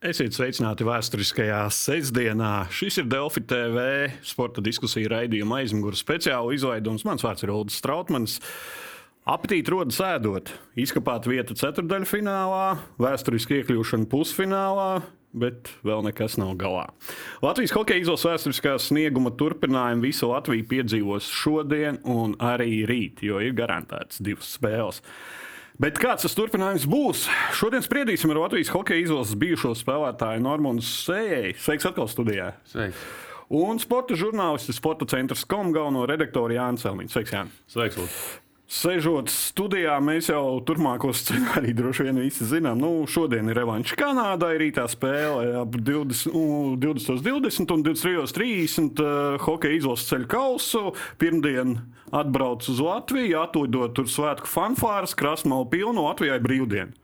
Esiet sveicināti vēsturiskajā sestdienā. Šis ir Delfi TV sporta diskusija raidījuma aizmugures speciāla izlaidums. Mans vārds ir Ulrichs Strautmans. Apetīti rodas ēdot, izkapāt vietu ceturdaļfinālā, vēsturiski iekļūšana pusfinālā, bet vēl nekas nav galā. Latvijas hokeja izlases vēsturiskā snieguma turpinājumu visu Latviju piedzīvos šodien un arī rīt, jo ir garantēts divas spēles. Bet kāds tas turpinājums būs? Šodien spriedīsim ar Latvijas hokeja izlases bijušo spēlētāju Normānu Sējai. Sveiks atkal studijā! Sveiks! Un sporta žurnālists, sporta centra SCOM galveno redaktoru Jānis Elmīns. Sveiks, Jānis! Sveiks! Lūdzu. Sežot studijā, mēs jau turpmāko scenāriju droši vien visi zinām. Nu, šodien ir revanša Kanādai, rītā spēle ap 20, nu, 20, 20 un 23.30 uh, hokeja izlases ceļu kausu. Pirmdien atbrauc uz Latviju, atlidot tur svētku fanfāras, krasmalu pilnu Latvijai brīvdienu.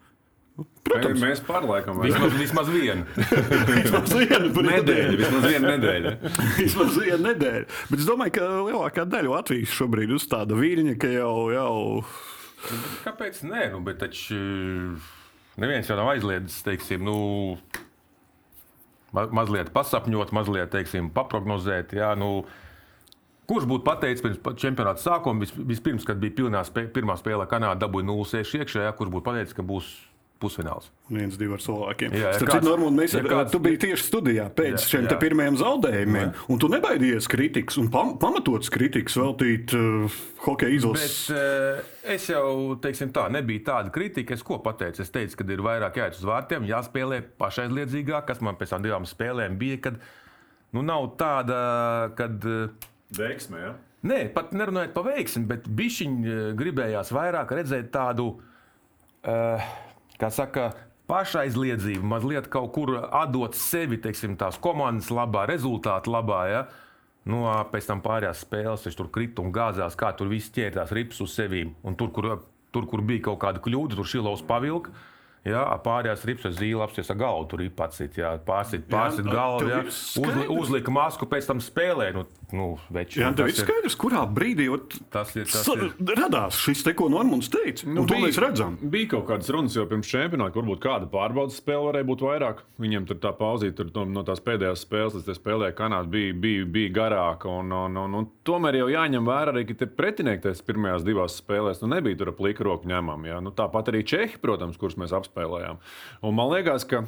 Protams, mēs pārlaikam. Vismaz, vismaz vienu. vismaz vienu nedēļu. Vismaz vienu nedēļu. vismaz vienu nedēļu. Bet es domāju, ka lielākā daļa Latvijas šobrīd uzstāda viļņa, ka jau. jau... Kāpēc nē? Nu, bet taču neviens jau nav aizliedzis, teiksim, nu, ma mazliet pasapņot, mazliet teiksim, paprognozēt. Jā, nu, Kurš būtu pateicis pirms čempionāta sākuma, vis, vispirms, kad bija pilnā spē, pirmā spēle Kanādā, dabūja 0-6 iekšā, kurš būtu pateicis, ka būs pusfināls. Viens, divi ar cilvēkiem. Jā, Starp kāds- Normāli, mēs ja ar, kāds- tu biji tieši studijā pēc Jā, šiem jā. pirmajiem zaudējumiem, un tu nebaidījies kritikas un pam, pamatots kritikas veltīt uh, hokeja Bet izlases. uh, es jau teiksim, tā, nebija tāda kritika. Es ko pateicu? Es teicu, ka ir vairāk jāiet uz vārtiem, jāspēlē pašaizliedzīgāk, kas man pēc tam divām spēlēm bija. Kad, nu, nav tāda, kad. uh, Veiksmē, ja? Nē, pat nerunājot par veiksmi, bet bišķiņi gribējās vairāk redzēt tādu, uh, kā saka, pašaizliedzību, mazliet kaut kur atdot sevi, teiksim, tās komandas labā, rezultātu labā. Ja? Nu, pēc tam pārējās spēles viņš tur krita un gāzās, kā tur viss ķērās rips uz sevi. Un tur, kur, tur, kur bija kaut kāda kļūda, tur šilovs pavilka. Jā, pārējās rips zīle apsies ar galvu, tur ir pats pārsit, pārsit Jā, galvu. Jā, Uzli, uzlika masku, pēc tam spēlē. Nu, nu, veči, Jā, tas ir- skaidrs, kurā brīdī ot, Tas ir. Tas ir. radās šis te, ko Normāns teica. Nu, to bija- mēs redzam. Bija kaut kādas runas jau pirms čempionāta, kur varbūt kāda pārbaudas spēle varēja būt vairāk. Viņiem tur tā pauzīte tur, no, no tās pēdējās spēles, līdz spēlē Kanāda, bija, bija, bija garāka. Un, un, un, un tomēr jau jāņem vērā arī, ka tie pretinieki tajās pirmajās divās spēlēs nu, nebija tur ap liku roku ņemami. Ja? Nu, tāpat arī Čehi, protams, kurus mēs apspēlējām. Un man liekas, ka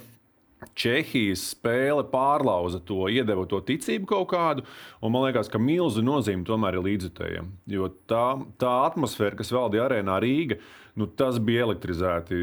Čehijas spēle pārlauza to, iedeva to ticību kaut kādu, un man liekas, ka milzu nozīme tomēr ir līdzutējiem. Jo tā, tā atmosfēra, kas valdīja arēnā Rīgā, nu, tas bija elektrizēti.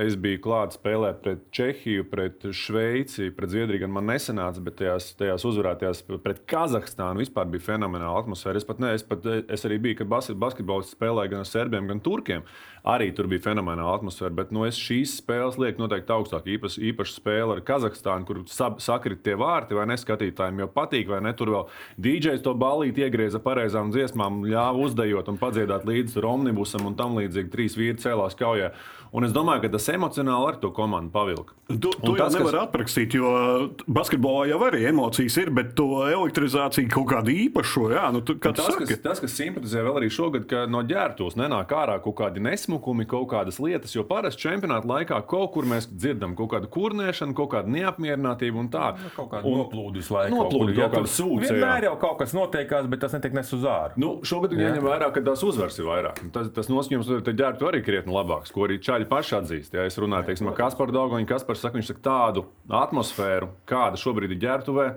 Es biju klāts spēlē pret Čehiju, pret Šveici, pret Zviedriju. Man nesanāca, bet tajās, tajās uzvarētajās pret Kazahstānu vispār bija fenomenāla atmosfēra. Es, pat, ne, es, pat, es arī biju, kad bas- basketbolists spēlēja gan ar serbiem, gan turkiem. Arī tur bija fenomenāla atmosfēra. Bet nu, es šīs spēles lieku noteikti augstāk. Īpaši, īpaši spēle ar Kazahstānu, kur sab- sakrit tie vārti, vai ne skatītājiem jau patīk, vai ne. Tur vēl DJs to balīti iegrieza pareizām dziesmām, ļāva uzdejot un padziedāt līdzi tur omnibusam un tam līdzīgi. Trīs vīri cēlās kaujā. Un es domāju, ka tas emocionāli ar to komandu pavilka. Un jau tas, kas- nevar aprakstīt, jo basketbolā jau arī emocijas ir, bet to elektrizāciju kaut kādu īpašu, jā, nu, tu, kā tu Tas, kas, saki. tas, kas simpatizē vēl arī šogad, ka no ģērbtos nenāk ārā kaut kādi nesmukumi, kaut kādas lietas, jo parasti čempionāta laikā kaut kur mēs dzirdam kaut kādu kurnēšanu, kaut kādu neapmierinātību un tā. Nu, Kaut kāda Un- noplūde visu laiku. Noplūde, jā, kaut sūce, jā. Vienmēr jau kaut kas notiekās, bet tas netiek nes uz ārā. Nu, šogad jāņem vērā, ka tās uzvaras ir vairāk. Tas, tas noskaņojums tur ģērbtu arī krietni labāks, ko arī čaļi paši atzīst. Ja es runāju teiksim, ar Kasparu Dārgoņu, Kaspars saka, viņš saka tādu atmosfēru, kāda šobrīd ir ģērbtuvē.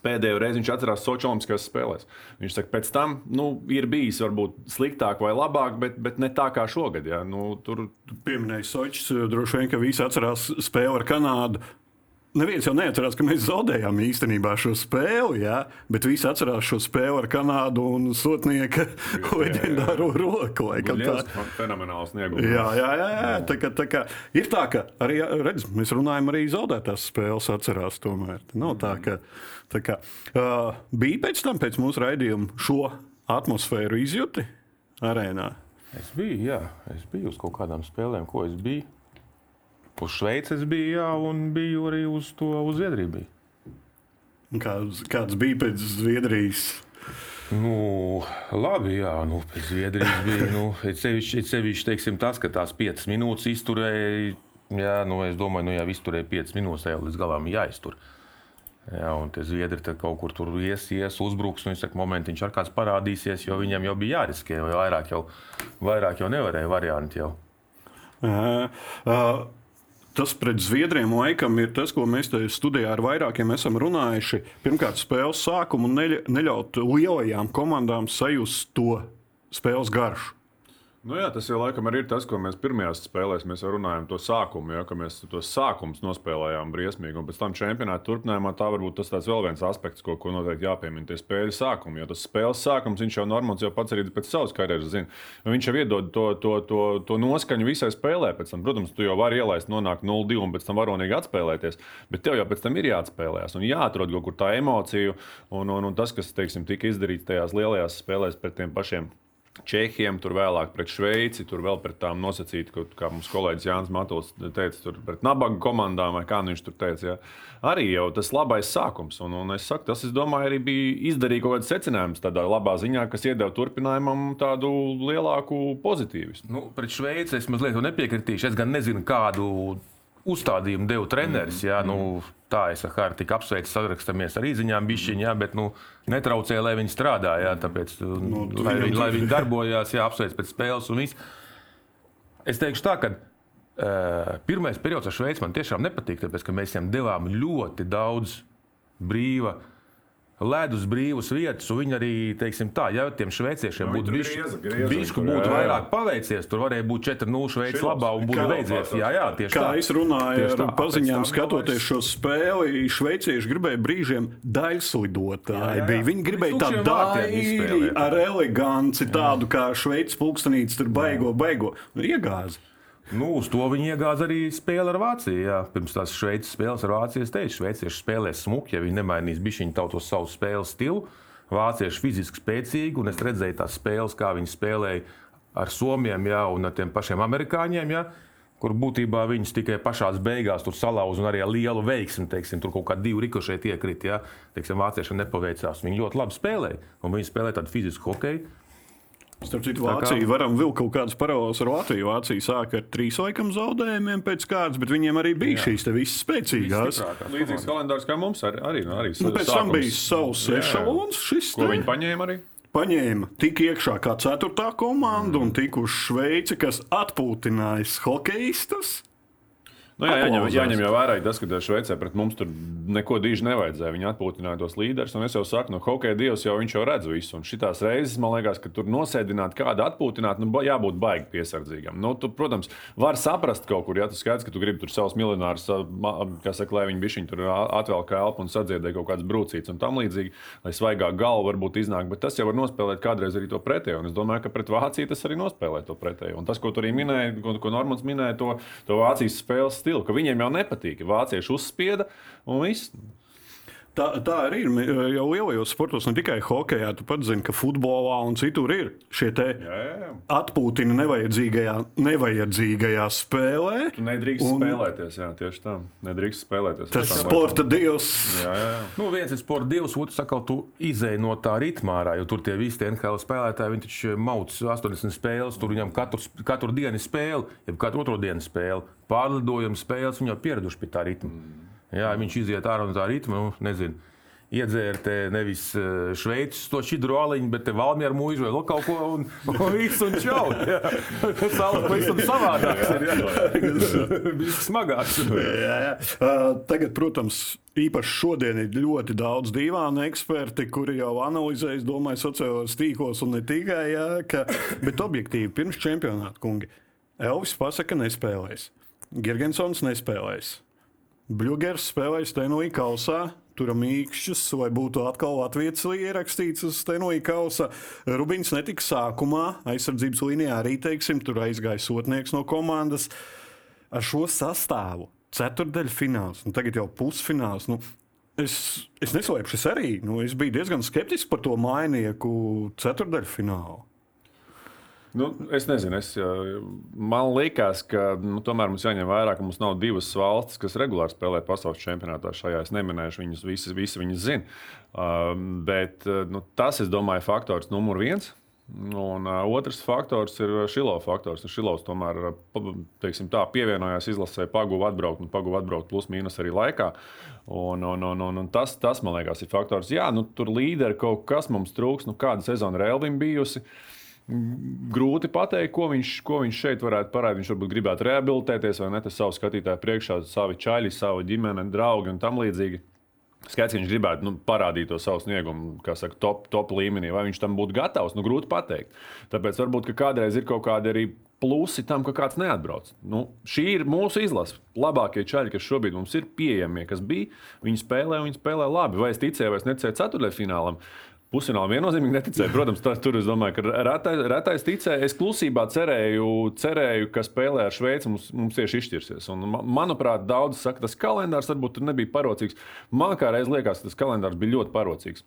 Pēdējo reizi viņš atcerās Sochi Olimpiskajās spēlēs. Viņš saka, pēc tam nu, ir bijis varbūt sliktāk vai labāk, bet, bet ne tā kā šogad. Ja? Nu, tur Pieminēja Sočs, droši vien, ka visi atcerās spēli ar Kanādu. Neviens jau neatcerās, ka mēs zaudējām īstenībā šo spēli, jā, bet visi atcerās šo spēli ar Kanādu un Sotnieka leģendāro roku. laikam tā. liels fenomenāls sniegums. Jā, jā, jā, jā. Tā, kā, tā kā, ir tā, ka arī redz, mēs runājam, arī zaudētās spēles atcerās. Tomēr. Nav tā, ka, tā kā, uh, bija pēc tam, pēc mūsu raidījuma, šo atmosfēru izjūti arēnā. Es biju, jā, es biju uz kaut kādām spēlēm, ko es biju. Uz Šveices biju, jā, un biju arī uz to uz Zviedriju. Biju. Kāds, kāds bija pēc Zviedrijas? Nu, labi, jā, nu, pēc Zviedrijas bija. Nu, it sevišķi, it sevišķi teiksim, tas, ka tās piecas minūtes izturēja Jā, nu, es domāju, nu, ja viss turēja 5 minūtes, jau līdz galam jāiztur. Jā, un tie zviedri kaut kur tur ies, ies uzbruks. Un, saka, momentiņš ar kāds parādīsies, jo viņiem jau bija jāriskē, vairāk jau, vairāk jau nevarēja varianti. Jau. Uh, uh, tas pret Zviedriem laikam ir tas, ko mēs studijā ar vairākiem esam runājuši. Pirmkārt, spēles sākumu neļaut lielajām komandām sajust to spēles garšu. Nu jā, tas jau laikam arī ir tas, ko mēs pirmajās spēlēs mēs runājām, to sākumu, ja, mēs tos sākumus nospēlējām briesmīgi. Un pēc tam čempionāta turpinājumā tā varbūt tas tāds vēl viens aspekts, ko, ko noteikti jāpiemina. Tie spēļu sākumi, jo tas spēles sākums, viņš jau Normons jau pats arī pēc savas karjeras zina. Viņš jau iedod to, to, to, to noskaņu visai spēlē. Tam, protams, tu jau vari ielaist, nonākt 0-2 un pēc tam varonīgi atspēlēties. Bet tev jau pēc tam ir jāatspēlējas un jāatrod kaut kur tā emocija un, un, un tas, kas, teiksim, tika izdarīts tajās lielajās spēlēs pret tiem pašiem Čehiem, tur vēlāk pret Šveici, tur vēl pret tām nosacīt, kā mums kolēģis Jānis Matols teica, tur pret nabaga komandām, vai kā viņš tur teica. Jā. Arī jau tas labais sākums. Un, un es saku, tas, es domāju, arī bija izdarīt kaut kāds secinājums tādā labā ziņā, kas iedeva turpinājumam tādu lielāku pozitīvismu. Nu, pret Šveici es mazliet nepiekritīšu. Es gan nezinu, kādu uzstādījumu deva treneris. Jā, nu, tā es ar Hārtiku apsveicu, sarakstamies ar īziņām, bišķiņā, jā, bet nu, netraucēja, lai viņi strādā. Jā, tāpēc, nu, lai, viņi, lai viņi darbojās, jā, apsveic pēc spēles un viss. Es teikšu tā, ka uh, pirmais periods ar Šveici man tiešām nepatīk, tāpēc ka mēs viņam devām ļoti daudz brīva ledus brīvas vietas, un viņi arī, teiksim, tā, ja tiem šveiciešiem Nu, būtu bišku tur, būtu vairāk paveicies, tur varēja būt 4-0 šveicis labā un būtu beidzies. Jā, jā, tieši Kā tā. es runāju Tieši ar tā. paziņām, skatoties šo spēli, šveicieši gribēja brīžiem daļslidotāji. Jā, jā, jā. bija. Viņi gribēja tādu daļu ar eleganci, tādu kā šveicis pulkstenītis, tur baigo, baigo. Un iegāzi. Nu, uz to viņi iegāza arī spēli ar Vāciju. Jā. Pirms tās Šveices spēles ar Vāciju es teicu, šveicieši spēlēs smuki, ja viņi nemainīs bišķiņu tautos savu spēles stilu. Vācieši fiziski spēcīgi, un es redzēju tās spēles, kā viņi spēlēja ar Somiem jā, un ar tiem pašiem amerikāņiem. Jā. Kur būtībā viņus tikai pašā beigās tur salauza un arī ar lielu veiksmi. Teiksim, tur kaut kā divi rikošēji iekrita. Ja? Teiksim, vāciešiem nepaveicās. Viņi ļoti labi spēlēja. Un viņi spēlēja tādu fizisku hokeju. Starp citu, Tā kā- Vācija varam vilkt kaut kādas paralēlas ar Latviju. Vācija sāka ar trīs laikam zaudējumiem pēc kārtas, bet viņiem arī bija Jā. šīs te visas spēcīgās. Līdzīgs kalendārs kā mums arī. arī, nu, arī Nu, pēc tam sākums. bija savs ešalons. Šis Ko te. viņi paņēma arī? paņēma tik iekšā kā ceturtā komanda mm. un tik uz Šveici, kas atpūtinājis hokeistus. Nu, jā, jāņem, jāņem jau vērā tas, ka Šveicē pret mums tur neko diži nevajadzēja. Viņi atpūtināja tos līderus. Un es jau saku, no hokeja dievs jau viņš jau redz visu. Un šitās reizes man liekas, ka tur nosēdināt kādu atpūtināt, nu, jābūt baigi piesardzīgam. Nu, tu, protams, var saprast kaut kur, ja tu skaidrs, ka tu gribi tur savus miljonārus, kā saka, lai viņi bišķiņi tur atvēl kā elpu un sadziedē kaut kādas brūcītas un tam līdzīgi, lai svaigā galva varbūt iznāk. Bet tas jau var nospēlēt kādreiz arī to pretējo. Un es domāju, ka pret Vāciju tas arī nospēlē to pretējo. Un tas, ko tu arī minēji, ko, ko Normans minēja, to, to Vācijas spēles stilu, ka viņiem jau nepatīk. Vācieši uzspieda un viss. Tā, tā arī ir Me- jau lielajos sportos, ne tikai hokeja. Tu pats zini, ka futbolā un citur ir šie atpūtina nevajadzīgajā, nevajadzīgajā spēlē. Tu nedrīkst Un- spēlēties. Jā, tieši tā. Nedrīkst spēlēties. Tas Tam sporta dievs. Jā, jā. Nu, viens ir sports, divs, otrs sakot, tu izēj no tā ritmā ārā, jo tur tie visi tie NHL spēlētāji, viņi taču mauc 80 spēles, tur viņam katru, katru dienu ir spēle, jau katru otro dienu spēle, pārlidojuma spēles, viņi jau pieraduši pie tā ritma. Jā, viņš iziet ārā no tā ritma, nu, nezinu. Iedzērt nevis eh, šveicis to šķidru aliņu, bet te valmieru mūžu vai kaut ko un, un visu un čau. Savu pavisam savādāks ir. Bija smagāks. Jā, jā. Uh, tagad, protams, īpaši šodien ir ļoti daudz dīvainu eksperti, kuri jau analizē, es domāju, sociālajos tīklos un ne tikai, jā, ka, bet objektīvi pirms čempionāta kungi. Elvis pasaka, nespēlēs. Gergensons nespēlēs. Bluegers spēlēs Tenoja kausā. Tur mīkšķis, vai būtu atkal Latvijas ierakstīts uz Tenoja kausa. Rubins netika sākumā, aizsardzības līnijā arī, teiksim, tur aizgāja sotnieks no komandas ar šo sastāvu. Ceturdaļfināls, un tagad jau pusfināls. Nu, es, es neslēpšu, es arī nu, es biju diezgan skeptisks par to mainieku ceturdaļfinālu. Nu, es nezinu, es, uh, man liekas, ka nu, tomēr mums jāņem vērā, ka mums nav divas valstis, kas regulāri spēlē pasaules čempionātā. Šajā es neminēšu, viņas visi, visi viņas zina. Uh, bet uh, nu, tas, es domāju, ir faktors numur viens. Un uh, otrs faktors ir Šilo faktors. Šilovs tomēr teiksim, tā, pievienojās izlasē, paguva atbraukt, un paguva atbraukt plus mīnus arī laikā. Un, un, un, un, un tas, tas, man liekas, ir faktors. Jā, nu, tur līderi kaut kas mums trūks, nu, kāda sezona ir Elvim bijusi. Grūti pateikt, ko viņš, ko viņš šeit varētu parādīt. Viņš varbūt gribētu rehabilitēties vai ne, tas savu skatītāju priekšā, savi čaļi, savu ģimeni, draugi un tam līdzīgi. Skaidrs, ka viņš gribētu nu, parādīt to savu sniegumu, kā saka, top, top līmenī. Vai viņš tam būtu gatavs, nu, grūti pateikt. Tāpēc varbūt kādreiz ir kaut kādi arī plusi tam, ka kāds neatbrauc. Nu, šī ir mūsu izlase. Labākie čaļi, kas šobrīd mums ir pieejamie, kas bija, viņi spēlē, viņi spēlē labi. Vai es ticēju, vai es necēju ceturtajfinālam. Pusfinālā viennozīmīgi neticēju. Protams, tas tur es domāju, ka retais, retais ticēja. Es klusībā cerēju, cerēju, ka spēlē ar Šveici mums, mums tieši izšķirsies. Un, manuprāt, daudzi saka, tas kalendārs varbūt nebija parocīgs. Man kā reiz liekas, ka tas kalendārs bija ļoti parocīgs.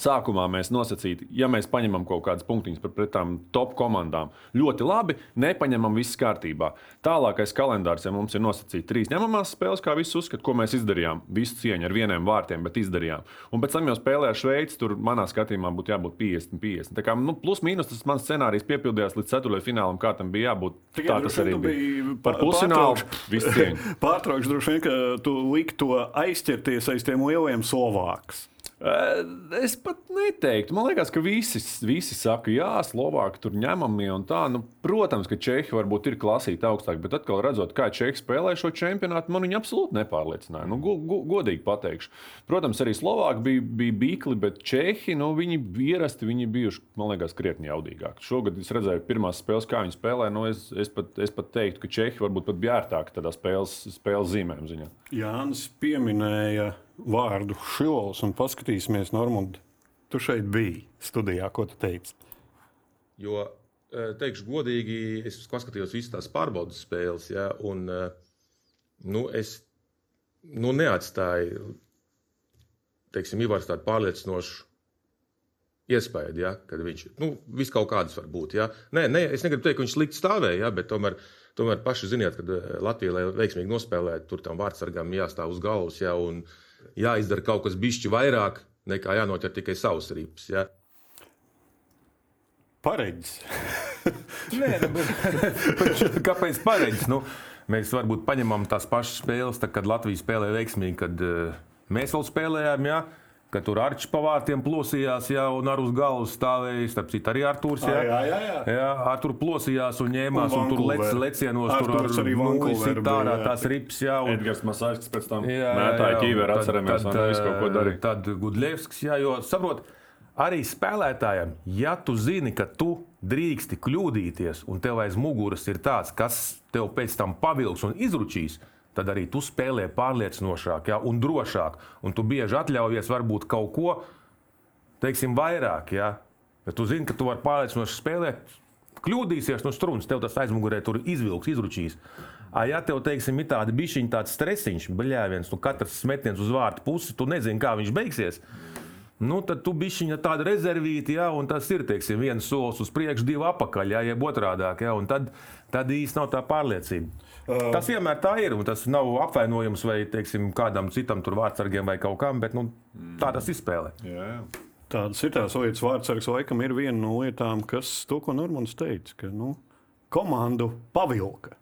Sākumā mēs nosacītu, ja mēs paņemam kaut kādas punktiņas par pretām top komandām, ļoti labi, nepaņemam viss kārtībā. Tālākais kalendārs, ja mums ir nosacīts trīs ņemamās spēles, kā viss uzskata, ko mēs izdarījām, visu cieņu ar vieniem vārtiem, bet izdarījām. Un pēc tam jau spēlē ar Šveici, tur manā skatījumā būtu jābūt 50-50. Tā kā nu, plus mīnus tas mans scenārijs piepildījās līdz ceturtajam finālam, kā tam bija jābūt. Tikai tā tas arī bija. Par pusfinālu viss cieņa. Pārtraukšu droši vien, ka tu liki to aizķerties aiz tiem lieliem Slovākiem. Es pat neteiktu. Man liekas, ka visi, visi saka, jā, Slovāki tur ņemami un tā. Nu, protams, ka Čehi varbūt ir klasīti augstāk, bet atkal redzot, kā Čehi spēlē šo čempionātu, man viņi absolūti nepārliecināja. Nu, go, go, godīgi pateikšu. Protams, arī Slovāki bija, bija bīkli, bet Čehi, nu, viņi ierasti, viņi bijuši, man liekas, krietni jaudīgāki. Šogad es redzēju pirmās spēles, kā viņi spēlē. Nu, es, es, pat, es pat teiktu, ka Čehi varbūt pat bija ērtāki tādā spēles, spēles zīmēm ziņā. Jānis pieminēja vārdu Šilovs un paskatīsimies, Normund, tu šeit biji studijā, ko tu teici? Jo, teikšu godīgi, es paskatījos visas tās pārbaudas spēles, ja, un nu, es nu, neatstāju, teiksim, Ivars tādu pārliecinošu iespēju, ja, kad viņš, nu, viss kaut kādas var būt, ja. Nē, nē, es negribu teikt, ka viņš slikti stāvēja, ja, bet tomēr, tomēr paši ziniet, ka Latvija, lai veiksmīgi nospēlētu, tur tam vārdsargam jāstāv uz galvas, ja, un, uh, jāizdara kaut kas bišķi vairāk nekā jānoķer tikai savs rips. Ja? Pareģis. Nē, nu, kāpēc pareģis? Nu, mēs varbūt paņemam tās pašas spēles, tad, kad Latvija spēlē veiksmīgi, kad uh, mēs vēl spēlējām. Ja? Ka tur arčs pavārtiem plosījās, jā, un ar uz galvas stāvēja. Starp citu, arī Arthurs. Jā, jā, jā. jā. jā Arthur plosījās un ņēmās, un, un tur lec, lecienos tur arī nulles ārā tās rips. Jā, un Edgars Masāļs, kas pēc tam mētāja ķīveru, atceramies, un visu kaut ko darīja. Tad Gudļevskis, jā, jo saprot, arī spēlētājiem, ja tu zini, ka tu drīksti kļūdīties, un tev aiz muguras ir tāds, kas tev pēc tam pavilks un izručīs, tad arī tu spēlē pārliecinošāk ja, un drošāk. Un tu bieži atļaujies varbūt kaut ko teiksim, vairāk. Ja. Bet tu zini, ka tu vari pārliecinoši spēlēt. Kļūdīsies no strunas, tev tas aizmugurē tur izvilks, izručīs. A, ja tev, teiksim, ir tāda bišķiņa, tāds stresiņš, bļāviens, nu katrs metiens uz vārtu pusi, tu nezini, kā viņš beigsies. Nu, tad tu bišķiņa tāda rezervīta, ja, un tas ir, teiksim, viens solis uz priekšu, divi apakaļ, ja, jeb otrādāk, ja, un tad, tad īsti nav tā pārliecība. Uh, tas vienmēr tā ir. Tas nav apvainojums vai teiksim, kādam citam vārdsargiem vai kaut kam, bet nu, tā tas izspēlē. Jā, jā. Tādas ir tās lietas, vārdsargs laikam ir viena no lietām, kas to, ko Normans teica, ka nu, komandu pavilka.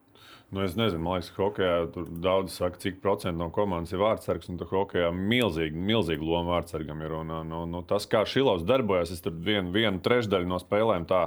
Nu, es nezinu, man liekas, ka hokeja tur daudz saka, cik procentu no komandas ir vārdsargs. Tur hokeja milzīgi, milzīgi loma vārdsargam ir. Un, un, un, un tas, kā Šilovs darbojas, es tur vienu, vienu trešdaļu no spēlēm tā,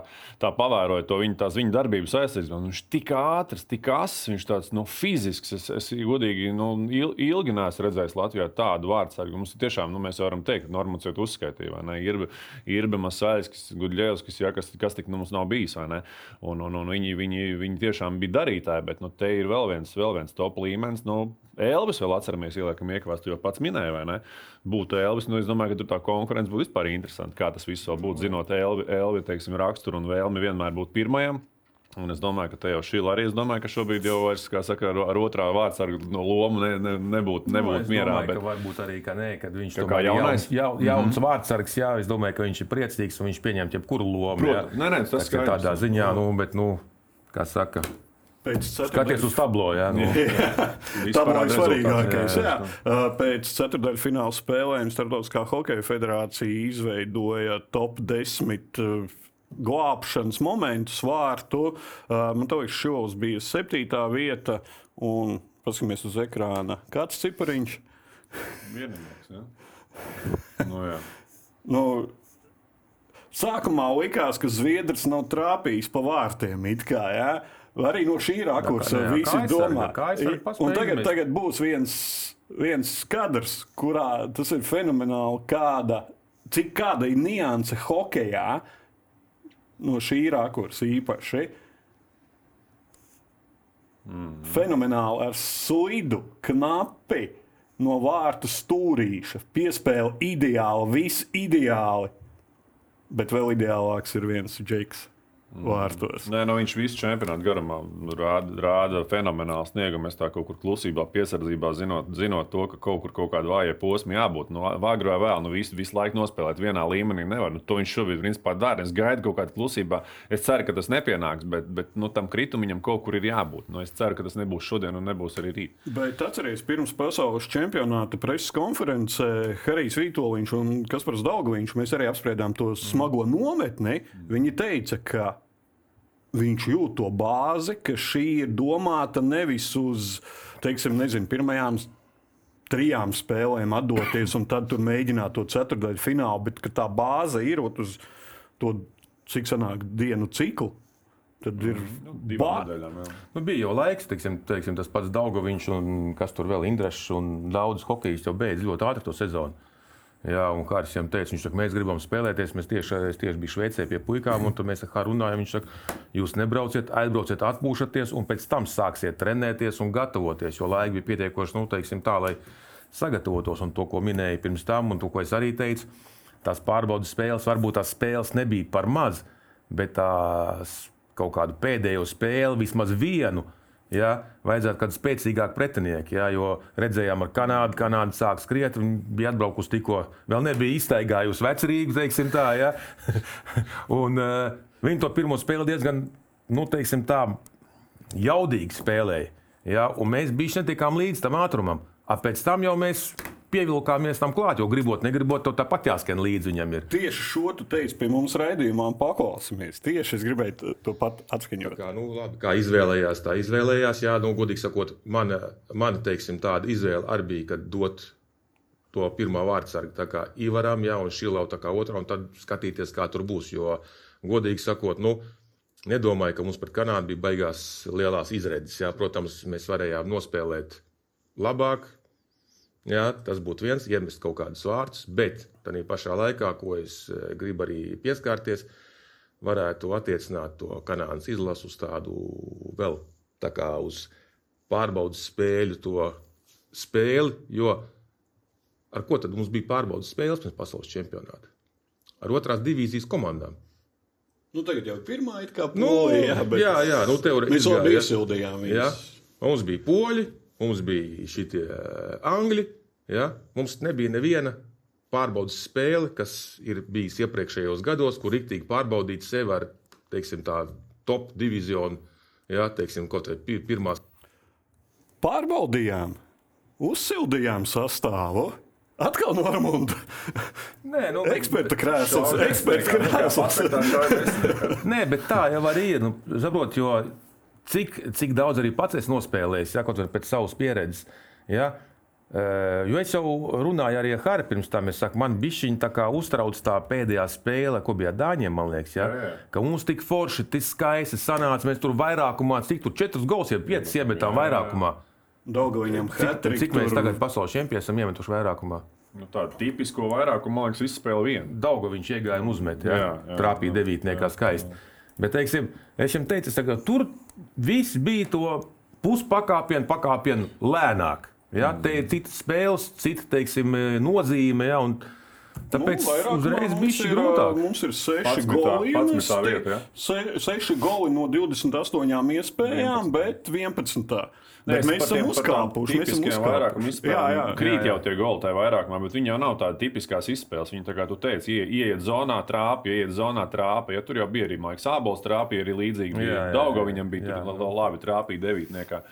tā pavēroju to viņa, tās viņa darbības aizsardzību. Viņš tik ātrs, tik ass, viņš tāds nu, fizisks. Es, es godīgi nu, ilgi neesmu redzējis Latvijā tādu vārdsargu. Mums tiešām, nu, mēs varam teikt, ka Normāls jau uzskaitīja, vai ne? Irba, Irba Masāļs, Gudļevskis, ja, kas, kas tik nu, mums nav bijis? Un, un, un viņi, viņi, viņi tiešām bija darītāji. Bet, nu, te ir vēl viens, vēl viens top līmenis. Nu, Elvis vēl atceramies, ieliekam, iekavās, jau pats minēja, vai ne? Būtu Elvis, nu es domāju, ka tur tā konkurence būtu vispār interesanta. Kā tas viss būtu, zinot Elvi, Elvi teiksim, raksturu un vēlmi vienmēr būt pirmajam. Un es domāju, ka te jau šī arī es domāju, ka šobrīd jau vairs, kā saka, ar, ar otrā vārdsargu no lomu ne, ne, nebūtu, nebūtu nu, mierā. Domāju, bet... Varbūt arī, ka nē, kad viņš ir jaunais, ja, jauns mm -hmm. vārdsargs, jā, es domāju, ka viņš ir priecīgs un viņš pieņem jebkuru lomu. Protams, nē, nē, tas ir tādā ziņā, nu, bet, nu, kā saka. Skaties uz tablo. Jā, nu. tā ir svarīgākais. Jā. Jā. Pēc ceturdaļu fināla spēlēm Startautiskā hokeja federācija izveidoja top 10 glābšanas momentus, vārtu. Man liekas, šovs bija septītā vieta. Un paskatīsimies uz ekrāna. Kāds cipariņš? Vienīgais. Ja? Nu, jā. Nu, sākumā likās, ka Zviedrs nav trāpījis pa vārtiem. it Kā, ja? Arī no šī rakursa jā, visi kājasargi, domā, kājasargi Un tagad, tagad būs viens, viens skats, kurā tas ir fenomenāli, kāda, cik kāda ir nianse hokeja no šī rakursa īpaši. Mm. Fenomenāli ar slidu, knapi no vārtu stūrīša. Piespēle ideāli, viss ideāli. Bet vēl ideālāks ir viens džeks vārtos. Nē, nu, viņš visu čempionātu garumā rāda, rāda fenomenālu sniegumu. Es tā kaut kur klusībā, piesardzībā zinot, zinot to, ka kaut kur kaut kāda vāja posma jābūt. Nu, Vāgru vai vēl, nu visu, visu laiku nospēlēt vienā līmenī nevar. Nu, to viņš šobrīd principā dara. Es gaidu kaut kādā klusībā. Es ceru, ka tas nepienāks, bet, bet nu, tam kritumam kaut kur ir jābūt. Nu, es ceru, ka tas nebūs šodien un nebūs arī rīt. Bet atcerieties, pirms pasaules čempionāta preses konferencē Harijs Vitoļņš un Kaspars Daugliņš mēs arī apspriedām to smago nometni. Viņi teica, ka viņš jūt to bāzi, ka šī ir domāta nevis uz, teiksim, nezinu, pirmajām trijām spēlēm atdoties un tad tur mēģināt to ceturdaļu finālu, bet ka tā bāze ir uz to, cik sanāk dienu ciklu. Tad ir Divām bā- nedēļām. Nu, bija jau laiks, teiksim, teiksim, tas pats Daugovičs un kas tur vēl Indrešs un daudz hokejistu jau beidz ļoti ātri to sezonu. Jā, un kā es viņam teicu, viņš saka, mēs gribam spēlēties. Mēs tieši, es tieši biju Šveicē pie puikām, un tur mēs ar kā runājam. Viņš saka, jūs nebrauciet, aizbrauciet, atpūšaties, un pēc tam sāksiet trenēties un gatavoties. Jo laika bija pietiekoši, nu, teiksim, tā, lai sagatavotos. Un to, ko minēju pirms tam, un to, ko es arī teicu, tās pārbaudas spēles, varbūt tās spēles nebija par maz, bet tās kaut kādu pēdējo spēli, vismaz vienu. Ja, vajadzētu kādu spēcīgāku pretinieku, ja, jo redzējām, ar Kanādu, Kanāda sāk skriet. Viņa bija atbraukusi tikko, vēl nebija iztaigājusi vecrīgu, teiksim tā. Ja. Un, uh, viņi to pirmo spēli diezgan, nu, teiksim tā, jaudīgi spēlēja. Ja, un mēs bijām netikām līdz tam ātrumam. A pēc tam jau mēs pievilkāmies tam klāt, jo gribot, negribot, to tāpat jāskan līdzi viņam. Ir. Tieši šo tu teici pie mums raidījumā, paklausīsimies. Tieši es gribēju to- pat atskaņot. Kā, nu, labi, kā izvēlējās, tā izvēlējās. Jā, nu, godīgi sakot, mana, mana teiksim, tāda izvēle arī bija, kad dot to pirmā vārdsargu tā kā Ivaram, jā, un Šilau tā kā otrā, un tad skatīties, kā tur būs. Jo, godīgi sakot, nu, nedomāju, ka mums pret Kanādu bija baigās lielās izredzes. Jā, protams, mēs varējām nospēlēt labāk. Jā, tas būtu viens, iemest kaut kādus vārdus, bet tādā pašā laikā, ko es eh, gribu arī pieskarties, varētu attiecināt to kanādas izlasu uz tādu vēl tā kā uz pārbaudas spēļu, to spēli. Jo ar ko tad mums bija pārbaudas spēles pirms pasaules čempionāta? Ar otrās divīzijas komandām. Nu, tagad jau pirmā ir kā Nu, polija, jā, jā, jā, nu, teori- mēs labi izgāja. iesildījām Ja? viņus. Mums bija poļi, mums bija šitie angļi. Ja? Mums nebija neviena pārbaudas spēle, kas ir bijusi iepriekšējos gados, kur rīktīgi pārbaudīt sevi ar teiksim, tā, top divizionu, ja? teiksim, kaut vai pi- pirmās Pārbaudījām, uzsildījām sastāvu. Atkal no Armunda. Nē, nu, Eksperta krēsls. Eksperta krēsls. Nē, bet tā jau arī ir. Nu, saprot, jo cik, cik daudz arī pats esmu nospēlējis, ja, kaut arī pēc savas pieredzes. Ja, Eh, Jo es jau runāju arī ar Harri pirms tam. Es saku, man bija šī uztrauc tā pēdējā spēle, ko bija Dāņiem. Man liekas, ja, Jā, jā. ka mums tik forši, tik skaisti sanāca. Mēs tur vairākumā, cik tur četrus gols, jau piecas iemetām vairākumā. Daudzajam Cik, cik mēs tagad pasaules čempioni esam iemetuši vairākumā? Nu, Tādu tipisko vairākumu, man liekas, visu spēle viena. Daudzo viņš iegāja un uzmet. Ja? Jā, jā, Trāpīja devītniekā skaisti. Bet, teiksim, es viņam teicu, saku, tur viss bija to puspakāpienu, pakāpienu lēnāk. Ja? Mm. Te ir citas spēles, cita teiksim, nozīme. Ja? Un Tāpēc nu, uzreiz bija šī grūtāk. Mums ir seši 11. goli. 11. iemesti, vieta, ja? se, seši goli no 28 iespējām, 11. bet 11. Nē, mēs, esam uzkāpuši. Mēs esam uzkāpuši. Jā, jā. Krīt jā, jā. jau tie goli tajā vairākumā, bet viņi jau nav tādi tipiskās izspēles. Viņi, tā kā tu teici, ie, ieiet zonā trāpīja, ieiet zonā trāpīja. Ja, tur jau bija arī Maiks Ābols trāpīja arī līdzīgi. Jā, viņam bija labi trāpīja devītniekā.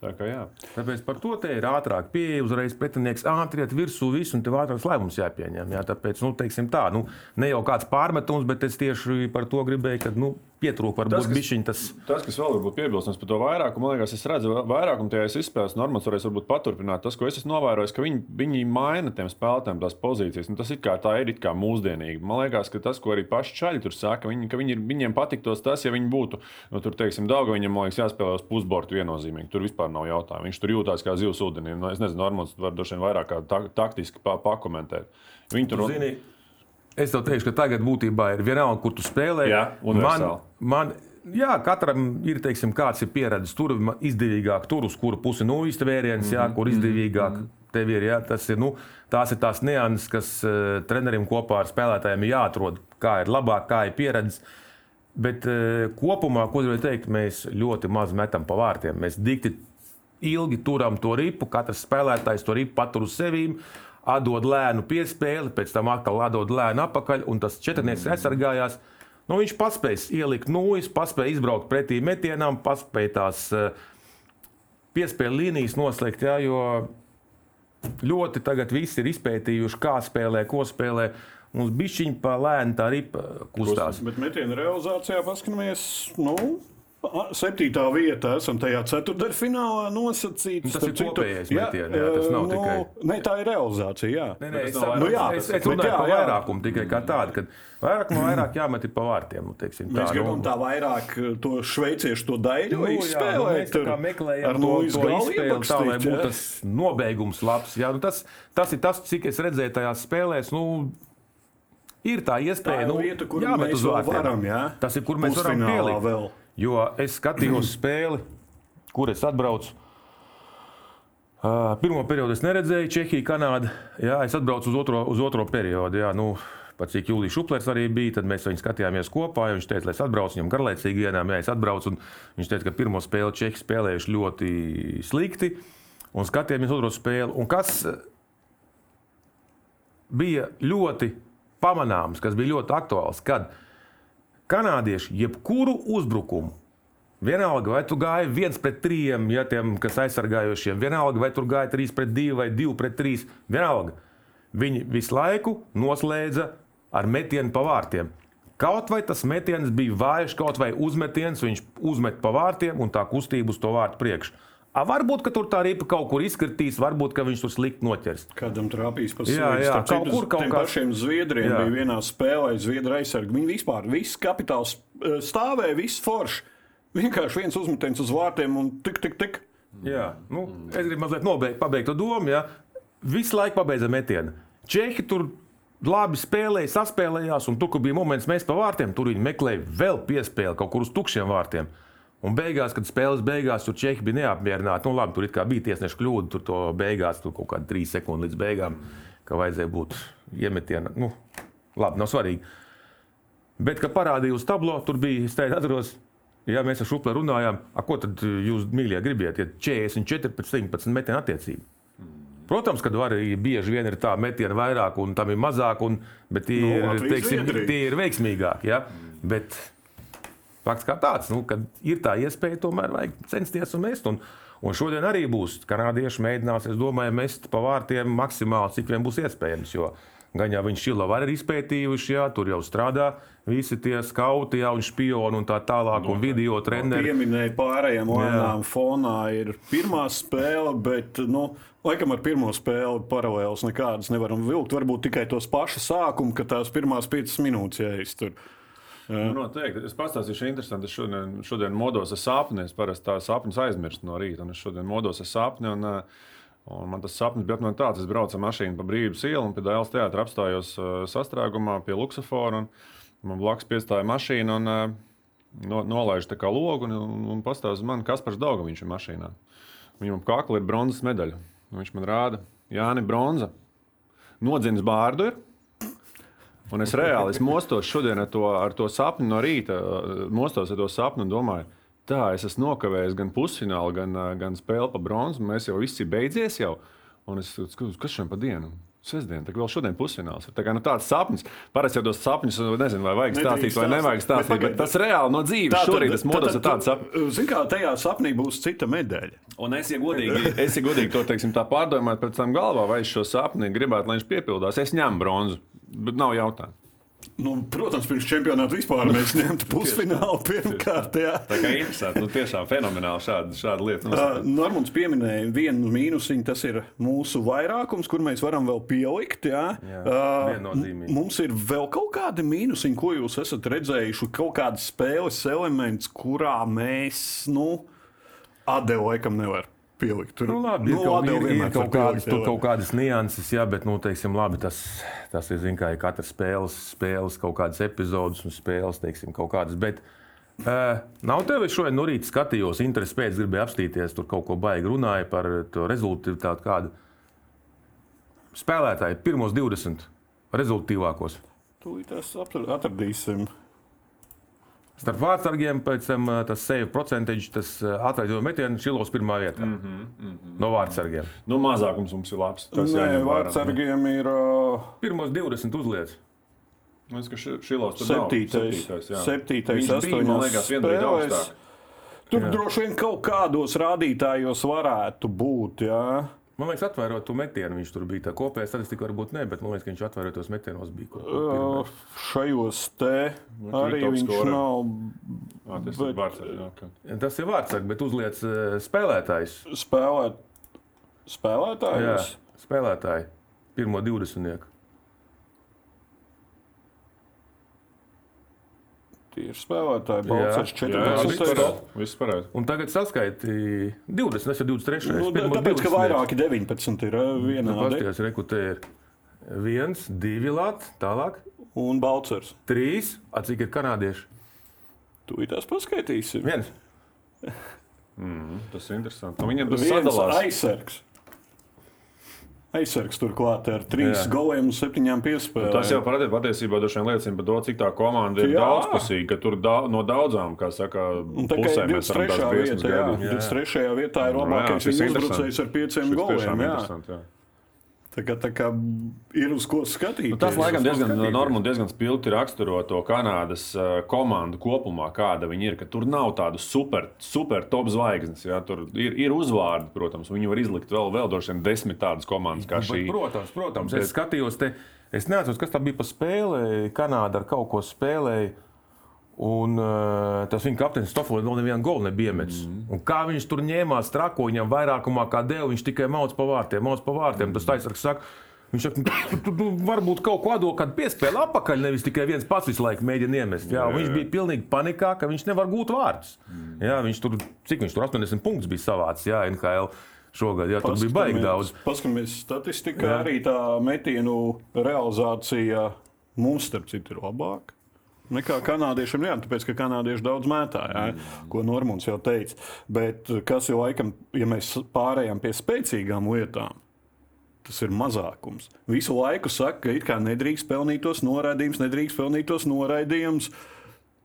Tā kā jā. Tāpēc par to te ir ātrāk pieeja, uzreiz pretinieks ātri iet virsū, visu, un tev ātrāks lēmums jāpieņem. Jā, tāpēc, nu, teiksim tā, nu, ne jau kāds pārmetums, bet es tieši par to gribēju, ka, nu, pietrūk varbūt kas- bišķiņ tas. Tas, kas vēl varbūt piebilstams par to vairākumu, man liekas, es redzu vairākumu tajās izspēlēs. Normāls varēs varbūt paturpināt. Tas, ko es esmu novērojis, ka viņi, viņi maina tiem spēlētājiem tās pozīcijas. Nu, tas ir kā tā ir it kā mūsdienīgi. Man liekas, ka tas, ko arī paši čaļi tur saka, viņi, ka viņi, ir- viņiem patiktos tas, ja viņi būtu, nu, tur, teiksim, Dauga, viņam, man liekas, jāspēlē uz pusbortu viennozīmīgi. Tur vispār nav jautājumu. Viņš tur jūtās kā zivs ūdenī. Nu, es nezinu, Normāls var droši vien vairāk ta taktiski pa pakomentēt. Viņi tur Zini, es tev teikšu, ka tagad būtībā ir vienalga, kur tu spēlē. Jā, man, universāli. man, jā, katram ir, teiksim, kāds ir pieredzējis tur izdevīgāk, tur uz kuru pusi nu iztvēriens, Mhm, jā, kur izdevīgāk. Tev ir, jā, tas ir, nu, tās ir tās nianses, kas uh, trenerim kopā ar spēlētājiem ir jāatrod, kā ir labāk, kā ir pieredzes. Bet uh, kopumā, ko gribēju teikt, mēs ļoti maz metam pa vārtiem. Mēs dikti ilgi turam to ripu, katrs spēlētājs to ripu patur uz sevis, atdod lēnu piespēli, pēc tam atkal atdod lēnu atpakaļ, un tas četrnieks aizsargājās. Nu, viņš paspēja ielikt nūjas, paspēja izbraukt pretī metienam, paspēja tās uh, piespēļu līnijas noslēgt. Jā, jo ļoti tagad viss ir izpētījuši, kā spēlē, ko spēlē. Mums bija šī pa lēnu tā ripa kustās. Bet metienu realizācijā paskatāmies. Nu, Septītā vietā esam tajā ceturdaļfinālā nosacīts. Nu, tas ir kopējais metiens, jā, tas nav tikai- Nē, tā ir realizācija. Jā. Nē, nē, Bet es, vairāk. Nu jā, es, es bet runāju jā, par jā. vairākumu tikai kā tādu, ka vairāk no vairāk jāmet ir pa vārtiem. Nu, teiksim, Mēs tā, gribam nu, tā vairāk to šveiciešu to daļu Nu, jā, nu, izspēlēt. mēs tā kā meklējam ar to, to izspēli, tā lai būtu jā. tas nobeigums labs. Jā, nu, tas, tas ir tas, cik es redzēju tajās spēlēs. Nu, Ir tā Tā iespēja, ir nu, vieta, kur jāmet mēs varam. Jā. Tas ir, kur mēs varam pielikt. vēl. Jo es skatījos spēli, kur es atbraucu. Uh, pirmo periodu es neredzēju, Čehija, Kanāda. Jā, es atbraucu uz otro, uz otro periodu. Jā, nu, Pat cik Jūlijas Šuplers arī bija, tad mēs viņu skatījāmies kopā. Viņš teica, lai es atbraucu viņam garlaicīgi dienām. Jā, es atbraucu, viņš teica, ka pirmo spēli Čehi spēlējuši ļoti slikti. Un skatījāmies otro spēli. Un kas bija ļoti pamanāms, kas bija ļoti aktuāls, kad kanādieši jebkuru uzbrukumu, vienalga vai tu gāji viens pret trim, ja tiem, kas aizsargājošiem, vienalga vai tur gāja trīs pret divi vai divi pret trīs, vienalga. Viņi visu laiku noslēdza ar metienu pa vārtiem. Kaut vai tas metiens bija vājš, kaut vai uzmetiens, viņš uzmet pa vārtiem un tā kustība uz to vārtu priekšu. A, varbūt, ka tur tā ripa kaut kur izkritīs, varbūt, ka viņš tur slikti noķers. Kādam trāpīs pa Jā, jā, Starp kaut kur kaut kā- pašiem Zviedriem Jā. bija vienā spēlē, Zviedru aizsargi. Viņi vispār, viss kapitāls eh, stāvēja, viss forši. Vienkārši viens uzmetiens uz vārtiem un tik, tik, tik. Jā, nu, es gribu mazliet nobeigt, pabeigt to domu. Ja. Visu laiku pabeidza metienu. Čehi tur labi spēlēja, saspēlējās, un tur, kur bija moments, mēs pa vārtiem, tur viņi meklēja vēl piespēli kaut kur uz tukšiem vārtiem. Un beigās, kad spēles beigās, tur Čehi bija neapmierināti. Nu, labi, tur bija tiesneša kļūda, tur to beigās, tur kaut kāda trīs sekundes līdz beigām, ka vajadzēja būt iemetienam. Nu, labi, nav svarīgi. Bet, kad parādīja uz tablo, tur bija, es teicu, atceros, ja mēs ar Šuplu runājām, a, ko tad jūs mīļie gribiet, ja 44 pret 17 metienu attiecību. Protams, ka arī bieži vien ir tā metiena vairāk, un tam ir mazāk, un, bet tie, Nu, ir, Latvijas teiksim, tie ir veiksmīgāki. Ja? Bet fakts kā tāds, nu, kad ir tā iespēja, tomēr vajag censties un mest. Un, un šodien arī būs kanādieši mēģinās, es domāju, mest pa vārtiem maksimāli, cik vien būs iespējams. Jo gan jau viņš Šilovā ir izpētījuši, jā, tur jau strādā visi tie skauti, jau un špioni un tā tālāk, un video treneri. Pieminēja pārējiem lēnām fonā ir pirmā spēle, bet, nu, laikam ar pirmo spēli paralēlus nekādas nevaram vilkt. Varbūt tikai tos pašus sākumu, ka tās pirmās piecas minūtes jāiztur. Nu, noteikti. Es pastāstīšu, interesanti. Es šodien, šodien modos ar sapni. Es parasti tā sapņus aizmirstu no rīta. Es šodien modos ar sapni. Un, uh, un man tas sapnis bija apmēram tāds. Es braucu ar mašīnu pa brīvības ielu un pie Dēls teātra apstājos uh, sastrēgumā pie Luksafora. Man blakus piestāja mašīna un uh, no, nolaiž tā kā logu un, un, un pastāsta man, kas par daudz viņš ir mašīnā. Viņam kakla ir bronzas medaļa. Viņš man rāda, Jāni, bronza. Nodzins bārdu ir. Un es reāli es mostos šodien ar to, ar to sapni no rīta, eh, mostos ar to sapni un domāju, tā es esmu nokavējis gan pusfinālu, gan, eh, gan spēli pa bronzu. Mēs jau viss ir beidzies jau. Un es skatos, kas šodien pa dienu? Sestdien, tā kā vēl šodien pusfināls. ir. Tā kā nu, tāds sapnis. Parasti jau tos sapņus, nezinu, vai vajag stāstīt, vai nevajag stāstīt. Bet Bet, tas reāli no dzīves. Šorīt es modos ar tādu sapni. Zini, kā tajā sapnī būs cita medaļa. Un es, ja godīgi, es, ja godīgi to teiksim, tā pārdomāju pēc tam galvā, vai es šo sapni gribētu, lai viņš piepildās, es ņemu bronzu. Bet nav jautājumu. Nu, protams, pirms čempionāta vispār mēs ņemtu pusfinālu pirmkārt. Jā. Tā kā interesanti, nu, tiešām fenomenāli šāda, šāda lieta. Uh, Normons pieminēja vienu mīnusiņu, tas ir mūsu vairākums, kur mēs varam vēl pielikt. Jā. Jā, Uh, mums ir vēl kaut kādi mīnusiņi, ko jūs esat redzējuši, kaut kādas spēles elements, kurā mēs, nu, Adēlu laikam nevar pielikt. Tur, Nu, labi, ir, nu, kaut, Adelu ir, ir kaut, kādas, pielikt kaut kādas nianses, jā, bet, nu, teiksim, labi, tas, tas ir, zin, kā ir katras spēles, spēles, kaut kādas epizodes un spēles, teiksim, kaut kādas. Bet, uh, nav tev, es šodien no rīta skatījos, interesi pēc, gribēju apstīties, tur kaut ko baigi runāja par to rezultātu kādu. Spēlētāji pirmos 20 rezultātīvākos. Tūlīt mēs atr- atradīsim. Starp vārdsargiem pēc tam ā, tas save procentage, tas atraidīja metienu šilos pirmā vietā. Mm Mhm, -hmm. No vārdsargiem. Nu, mazākums mums ir labs. Tas Nē, vārdsargiem ir uh, Pirmos 20 uzliec. Es domāju, ka ši- šilos tur nav. septītais, jā. septītais, astoņās vienbrīd spēlēs. Tur droši vien kaut kādos rādītājos varētu būt. Jā. Man liekas, atvērot to metienu, viņš tur bija. Kopējā statistika varbūt ne, bet man liekas, ka viņš atvērotos metienos bija. Kaut, Uh, šajos te Nu, arī viņš scorer. nav Ah, tas Bet- ir vārds. jā, ok. Tas ir vārdsargs, bet uzliec ā, spēlētājs. spēlēt, Jā, spēlētājs. spēlētāji. Pirmo 20. Ir spēlētāji. Viss 14. pareizi. Viss pareizi. Un tagad saskaiti 20, tas ir 23. Nu, Pirmos tāpēc, ka 20. vairāki 19 ir uh, vienādi. Pasties, rekrutē ir viens, divi lati, tālāk. Un Balcers. Trīs, a cik ir kanādieši? Tūlīt paskaitīsim. Viens. Tas ir interesanti. Nu, viņiem tas sadalās. aizsargs. Aizsargs turklāt ar trīs goliem un septiņām piespēlēm. Tas jau pati- patiesībā liecina par to, cik tā komanda ir Jā. daudzpusīga, ka tur da no daudzām, kā saka, pusēm mēs varam 23. tās gaidīt. 23. vietā ir labākais interesants. uzbrucējs ar pieciem goliem. tiešām jā. interesanti. jā. Tā kā, tā kā ir uz ko skatīties. Nu, tas laikam diezgan skatīties. normāli, diezgan spilgti raksturo to Kanādas komandu kopumā, kāda viņi ir. ka Tur nav tādu super, super top zvaigznes. Jā, tur ir, ir uzvārdi, protams, viņi var izlikt vēl, vēl droši vien desmit tādas komandas kā Bet, šī. protams, protams. Bet- Es skatījos, te, es neatceros, kas tā bija pa spēlē. Kanāda ar kaut ko spēlēja. Un uh, tas viņa kapteinis Stofels vēl nevienu golu nebija iemetis. Mm. Un kā viņš tur ņēmās trako, viņam vairākumā kā dēļ, viņš tikai mauc pa vārtiem, mauc pa vārtiem. Mm. Tas taisnīgs saka. Viņš saka, tu, tu, tu varbūt kaut ko dod, kad piespēlē apakaļ, nevis tikai viens pats visu laiku mēģina iemest. Jā, jā, viņš bija pilnīgi panikā, ka viņš nevar gūt vārdus. Mm. Jā, viņš tur, cik viņš tur 80 punktus bija savāds, jā, NHL šogad. Jā, tur bija baigi daudz. Paskatāmies, statistikā Jā. arī tā metienu realizācija mums, starp citu, ir labāka. Nekā kanādiešiem, jā, tāpēc, ka kanādieši daudz mētā, jā, ko Normons jau teica. Bet kas ir laikam, ja mēs pārējām pie spēcīgām lietām, tas ir mazākums. Visu laiku saka, ka it kā nedrīkst pelnīt tos noraidījumus, nedrīkst pelnīt tos noraidījumus.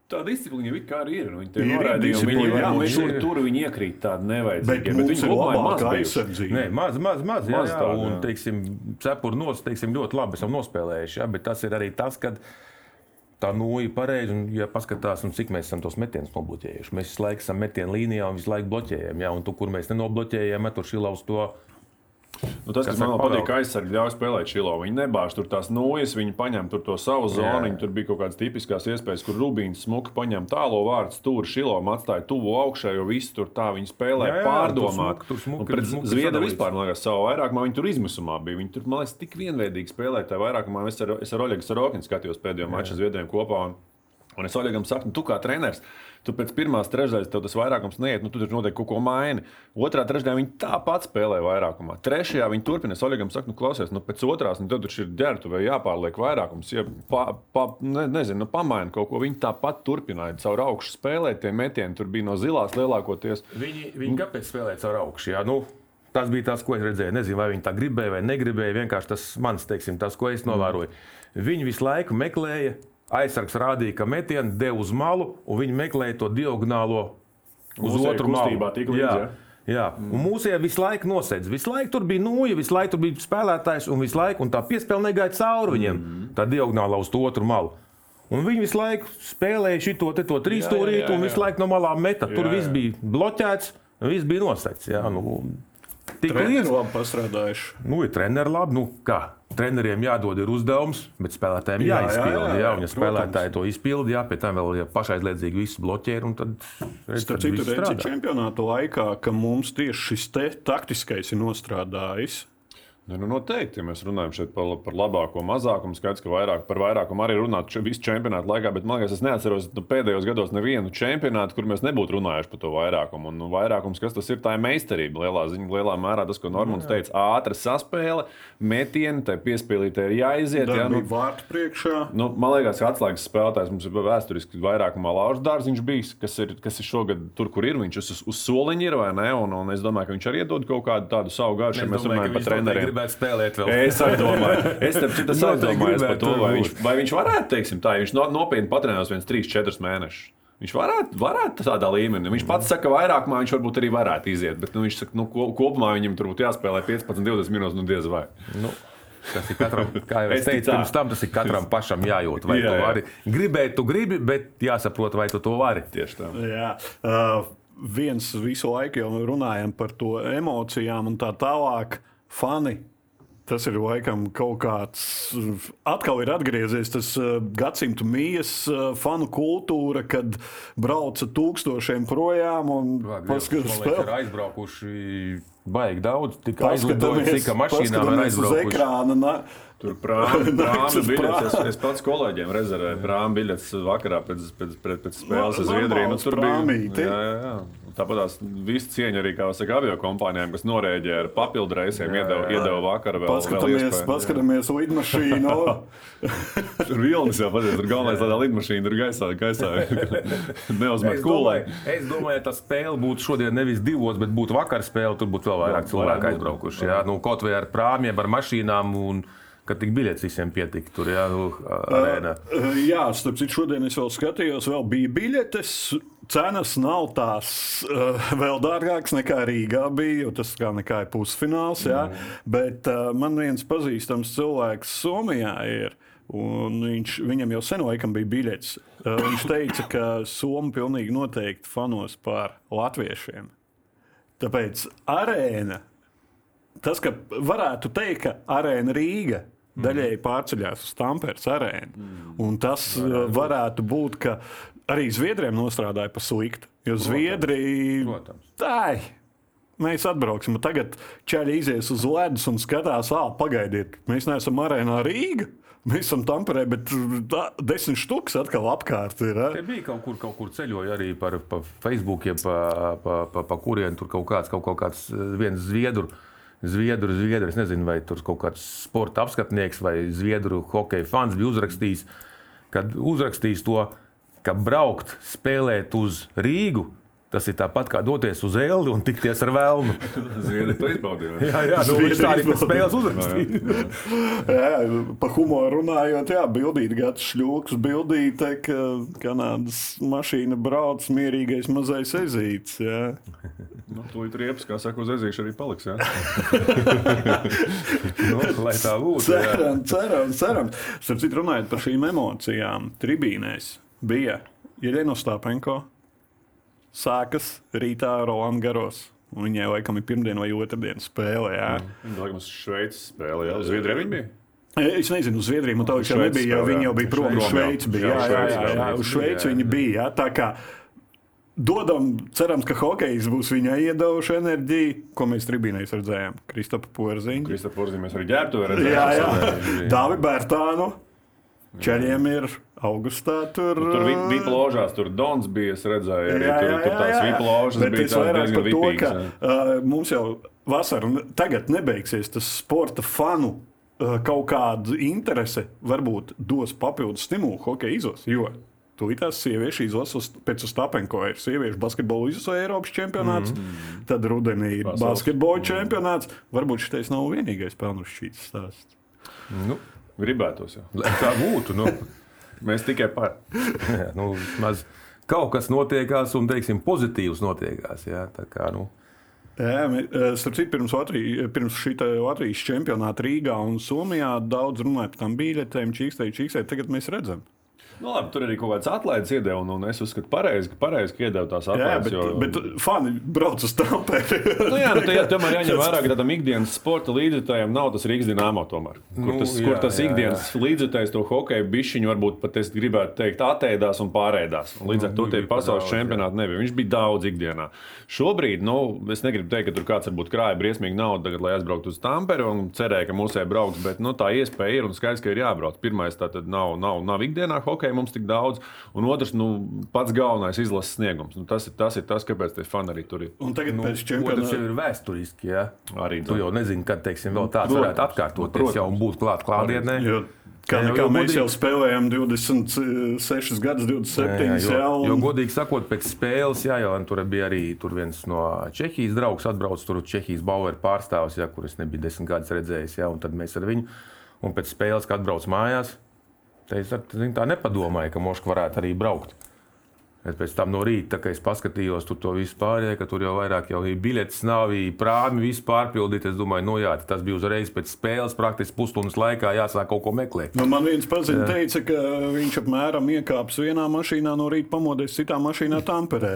Tā disciplīna jau kā ir. Viņi tur Ir, ir noraidīja, un disciplīna, viņi jā, tur, tur viņi iekrīt tādi nevajadzīgi. Bet, bet ir labāka bijuši. aizsardzība. Nē, maz, maz, maz. Jā, Maz jā, tāda, un, jā. teiksim, cepuri nos, teiksim, ļoti labi esam nospēlējuši. Jā, bet tas ir arī tas, ka tā noja pareizi. Un, ja paskatās, un cik mēs esam tos metienus nobloķējuši, mēs visu laiku esam metienu līnijā un visu laiku bloķējam. Jā, un tur, kur mēs nenobloķējam, tur šī lauza to. Nu, tas, kas, Kas man saka, patīk, pavēl. ka aizsargi ļauj spēlēt šilo. Viņi nebāž tur tās nojas, viņi paņem tur to savu zonu. Tur bija kaut kādas tipiskas iespējas, kur Rubīns smuki paņem tālo vārdu stūri, šilo atstāja tuvu augšā, jo visi tur tā viņi spēlē Jā, jā, pārdomāt. tur smuki, tur smuki, sadalīts. vispār, man liekas, savu vairākumā viņi tur izmisumā bija. Viņi tur, man liekas, tik vienveidīgi spēlēja tajā vairākumā. Es ar, es ar Oļegu Sarokinu skatījos pēdējo maču Zviedriem kopā. Un, Un es Oļegam saku, nu, tu kā treneris, tu pēc pirmās trešdaļas tev tas vairākums neiet, nu, tu tur noteikti kaut ko maini. Otrā trešdaļā viņi tāpat spēlē vairākumā. Trešajā viņi turpina. Oļegam saku, nu, klausies, nu, pēc otrās, nu, tad tur ir ģērbtu vai jāpārliek vairākums. Ja pa, pa, ne, nezinu, nu, pamaina kaut ko. Viņi tāpat turpināja caur augšu spēlēt, tie metieni tur bija no zilās lielākoties. Viņi, viņi kāpēc spēlēja caur augšu? Jā, nu, tas bija tas, ko es redzēju. Nezinu, vai viņi tā gribēja vai negribēja. Vienkārši tas mans, teiksim, tas, ko es novēroju. Viņi visu laiku meklēja. Aizsargs rādīja, ka metienu deva uz malu, un viņi meklēja to diagonālo uz Mūzēja otru malu. līdzi, Jā. ja? Jā, un mūsu jau visu laiku nosēdz. Visu laiku tur bija nūja, visu laiku tur bija spēlētājs, un visu laiku un tā piespēle negāja cauri viņiem. Mm. Tā diagonālā uz to otru malu. Un viņi visu laiku spēlēja šo te to trīs stūrīti, un visu laiku no malām meta. Tur Jā, viss jā. bija bloķēts, viss bija nosegts. Jā, nu, tik līdz. labi pastrādājuši. Nu, ir treneri labi. Nu, kā? Treneriem jādod ir uzdevums, bet spēlētājiem Jā, jā, jāizpilda. Jā, jā, jā, jā, spēlētāji to izpilda, jā, pie tam vēl ja pašaizliedzīgi visu bloķē, un tad redz, Starp citu, strādā. čempionāta laikā, ka mums tieši šis taktiskais ir nostrādājis. Nu, nu, noteikti, ja mēs runājam šeit par, par labāko, mazākumu, skaidrs, ka vairāk par vairākumu arī runāt visu čempionātu laikā, bet man liekas, es neatceros nu, pēdējos gados nevienu čempionātu, kur mēs nebūtu runājuši par to vairākumu. Un nu, vairākums, kas tas ir, tā ir meistarība. Lielā, ziņa, lielā mērā tas, ko Normons teica, ātra saspēle, metieni, tai piespēlītē ir jāiziet. Jā, nu, vārtu priekšā. Nu, man liekas, ka atslēgas spēlētājs mums ir vēsturiski vairākumā Lauris Dārziņš bijis, kas ir, kas ir šogad tur, kur ir. Viņš uz, uz soliņa ir vai ne? Un, un es domāju, ka viņš arī iedod kaut kādu tādu savu garšu, ja mēs runājam par treneriem. Gribētu spēlēt vēl. Es arī domāju, es tam citam aizdomājos par to, vai viņš, vai viņš varētu, teiksim, tā, ja viņš no, nopietni patrenēs viens 3-4 mēnešus. Viņš varētu, varētu tādā līmenī. Viņš pats saka, ka vairākumā viņš varbūt arī varētu iziet, bet nu, viņš saka, nu, ko- kopumā viņam tur būtu jāspēlē 15-20 minūtes, nu diez vai. Nu, tas ir katram, kā jau Es teicu, pirms tam tas ir katram pašam jājūt. Vai Jā, tu vari gribēt, tu gribi, bet jāsaprot, vai tu to vari. Tieši tā. Jā. Uh, viens visu laiku jau runājam par to emocijām un tā tālāk. Fani. Tas ir laikam kaut kāds. Atkal ir atgriezies tas uh, gadsimta mijas uh, fanu kultūra, kad brauca tūkstošiem projām un paskatās ir aizbraukuši baigi daudz. Tikai aizlidojuši, cik mašīnām ir paskatāmies uz aizbraukuši. ekrāna. Na, Tur uz biļetes. Es, pats kolēģiem rezervēju prāmi biļetes vakarā pēc, pēc, pēc, pēc spēles No-. Nu, normāls tur bija prāmīti. jā, jā, jā. Tāpat tās visu cieņu arī kā saka, avio kompānijām, kas norēģēja ar papildu reisiem, iedeva, iedeva vakarā vēl. paskatāmies, vēl paskatāmies lidmašīnu. Tur vilnis jau paties, tur galvenais tādā lidmašīna ir gaisā, gaisā. Neuzmet kūlē. es domāju, ka tā spēle būtu šodien nevis divos, bet būtu vakar spēle. Tur būtu vēl vairāk cilvēku aizbraukuši. Jā, nu, kaut vai ar prāmjiem, ar mašīnām. Un, Kad tik biļets visiem pietika tur, jā, nu, arēnā. Uh, Jā, starp citu, šodien es vēl skatījos, vēl bija biļetes. Cenas nav tās uh, vēl dārgākas nekā Rīgā bija, jo tas kā nekā ir pusfināls. Jā. Bet uh, man viens pazīstams cilvēks Somijā ir. Un viņš, viņam jau sen laikam bija biļets. Uh, viņš teica, ka Somija pilnīgi noteikti fanos par latviešiem. Tāpēc arēna, tas, ka varētu teikt, ka arēna Rīga daļēji pārceļās uz Tampēras arēnu. Un tas varētu būt, ka arī Zviedriem nostrādāja pa sliktu. Jo Zviedrija Protams. tā. Mēs atbrauksim, tagad ķēļi izies uz ledus un skatās, ah, pagaidiet, mēs neesam arēnā Rīga. Mēs esam Tamperē, bet tā, desmit štukas atkal apkārt ir. Te bija kaut kur, kaut kur ceļoja arī par, pa Facebook, pa, pa, pa, pa kurien tur kaut kāds, kaut, kaut kāds viens zviedru. Zviedru, zviedru, es nezinu, vai tur kaut kāds sporta apskatnieks vai zviedru hokeja fans bija uzrakstījis, kad uzrakstījis to, ka braukt, spēlēt uz Rīgu, tas ir tāpat kā doties uz Eldi un tikties ar Vēlnu. Zviedri to izbaudīja. Jā, jā, nu, viņš tā arī pēc spēles uzrakstīja. Jā, pa humoru runājot, jā, bildīt gads šļūks, bildīt, ka Kanādas mašīna brauc mierīgais mazais ezīts. Jā. Nu, Tūlīt riepas, kā saka, uz ezīšu arī paliks. Jā. nu, lai tā būtu. jā. Ceram, ceram, ceram. Starp citu, runājot par šīm emocijām, tribīnēs bija Jeļena Stāpenko, sākas rītā Rolands Garos. Viņai laikam ir pirmdiena vai otrdiena spēle. Jā. Viņa laikam uz Šveices spēlē, jā. Uz Zviedriju viņa bija. Es nezinu, uz Zviedriju man tā jau nebija, jo viņi jau bija prom no Šveices, jā, Jā, jā, jā, uz Šveici viņi bija. Jā, tā kā dodam, cerams, ka hokejs būs viņai iedevuši enerģiju, ko mēs tribīnēs redzējām. Kristapa Porziņa. Kristofers Porziņš mēs arī ģērbtu jā. jā. Dāvi Bērtānu. Čeļiem ir augustā tur. Nu, Tur bija VIP ložās, tur Dons bija, es redzēju, arī Jā, tur, jā, tur jā, tās jā. VIP ložas Bet bija es vairāk par to, ka uh, mums jau vasara un tagad nebeigsies tas sporta fanu. uh, Kaut kāda interese varbūt dos papildus stimulu hokeja izos. Jo tūlīt tās sieviešu izlases pēc Stapenko ir sieviešu basketbola izlases Eiropas čempionāts, mm. tad rudenī ir Pasaules. basketbola čempionāts. Varbūt šis nav vienīgais pelnu šķīts stāsts. Nu, Gribētos, lai tā būtu. Nu. Mēs tikai par. Jā, nu, vismaz kaut kas notiekās, un teiksim, pozitīvs notiekās. Jā, tā kā, nu, Jā, eh, starp citu, pirms, Latvija, pirms šī Latvijas čempionāta Rīgā un Somijā daudz runāja par tām biļetēm, čīkstēji, čīkstēji. Tagad mēs redzam. Nu, labi, tur arī kaut kāds atlaides iedeva, un, un es uzskatu, pareizi, ka pareizi ka iedeva tās Jā, atlaides. bet, jo- bet fani brauc uz Tamperi. Nu, jā, nu, tā, jā, tomēr jāņem vērā, ka tādam ikdienas sporta līdzekļiem nav tas Rīgas dīnāmo. Tomēr. Kur Nu, tas, jā, kur tas jā, ikdienas līdzekļs, to hokeju bišķiņu, varbūt pat es gribētu teikt, atēdās un pārēdās. Un līdz ar Nu, to tie bija pa pasaules čempionāti nebija. Viņš bija daudz ikdienā. Šobrīd, nu, es negribu teikt, ka tur kāds varbūt krāja briesmīgi naudu, tagad, lai aizbrauktu uz Tamperi un cerēja, ka mūsē brauks, bet nu, tā iespēja ir un skaidrs, ka ir jābrauc. Pirmais, tā tad nav, nav, nav ikdienā hokeja mums tik daudz, un otrs, nu, pats galvenais izlases sniegums. Nu, tas, ir, tas ir tas, kāpēc tie fani arī tur ir. Un tagad Nu, pēc jau čempionāta. ir vēsturiski. Ja? Arī Tu jau nezini, kad teiksim, vēl tāds Protams, varētu atkārtoties protams. jau un būt klāt klātienē. Jo, kā Jā, nekā jo mēs godīgi- jau spēlējām 26 gadus, 27 Jā, jā, jau. jo, jo, godīgi sakot, pēc spēles, jā, jau tur bija arī tur viens no Čehijas draugs, atbraucis tur Čehijas Bauer pārstāvis, jā, kurus nebija desmit gadus redzējis. Jā, un tad mēs ar viņu, un pēc spēles, kad atbrauc mājās, te es zini, tā nepadomāju, ka Moška varētu arī braukt. Bet pēc tam no rīta, kad es paskatījos tur to visu pārējo, ka tur jau vairāk jau bija biļetes, nav prāmi, viss pārpildīts. Es domāju, nu jā, tas bija uzreiz pēc spēles, praktiski pusstundas laikā jāsāk kaut ko meklēt. Nu, man viens paziņoja, teica, ka viņš apmēram iekāps vienā mašīnā, no rīta pamodies citā mašīnā Tamperē.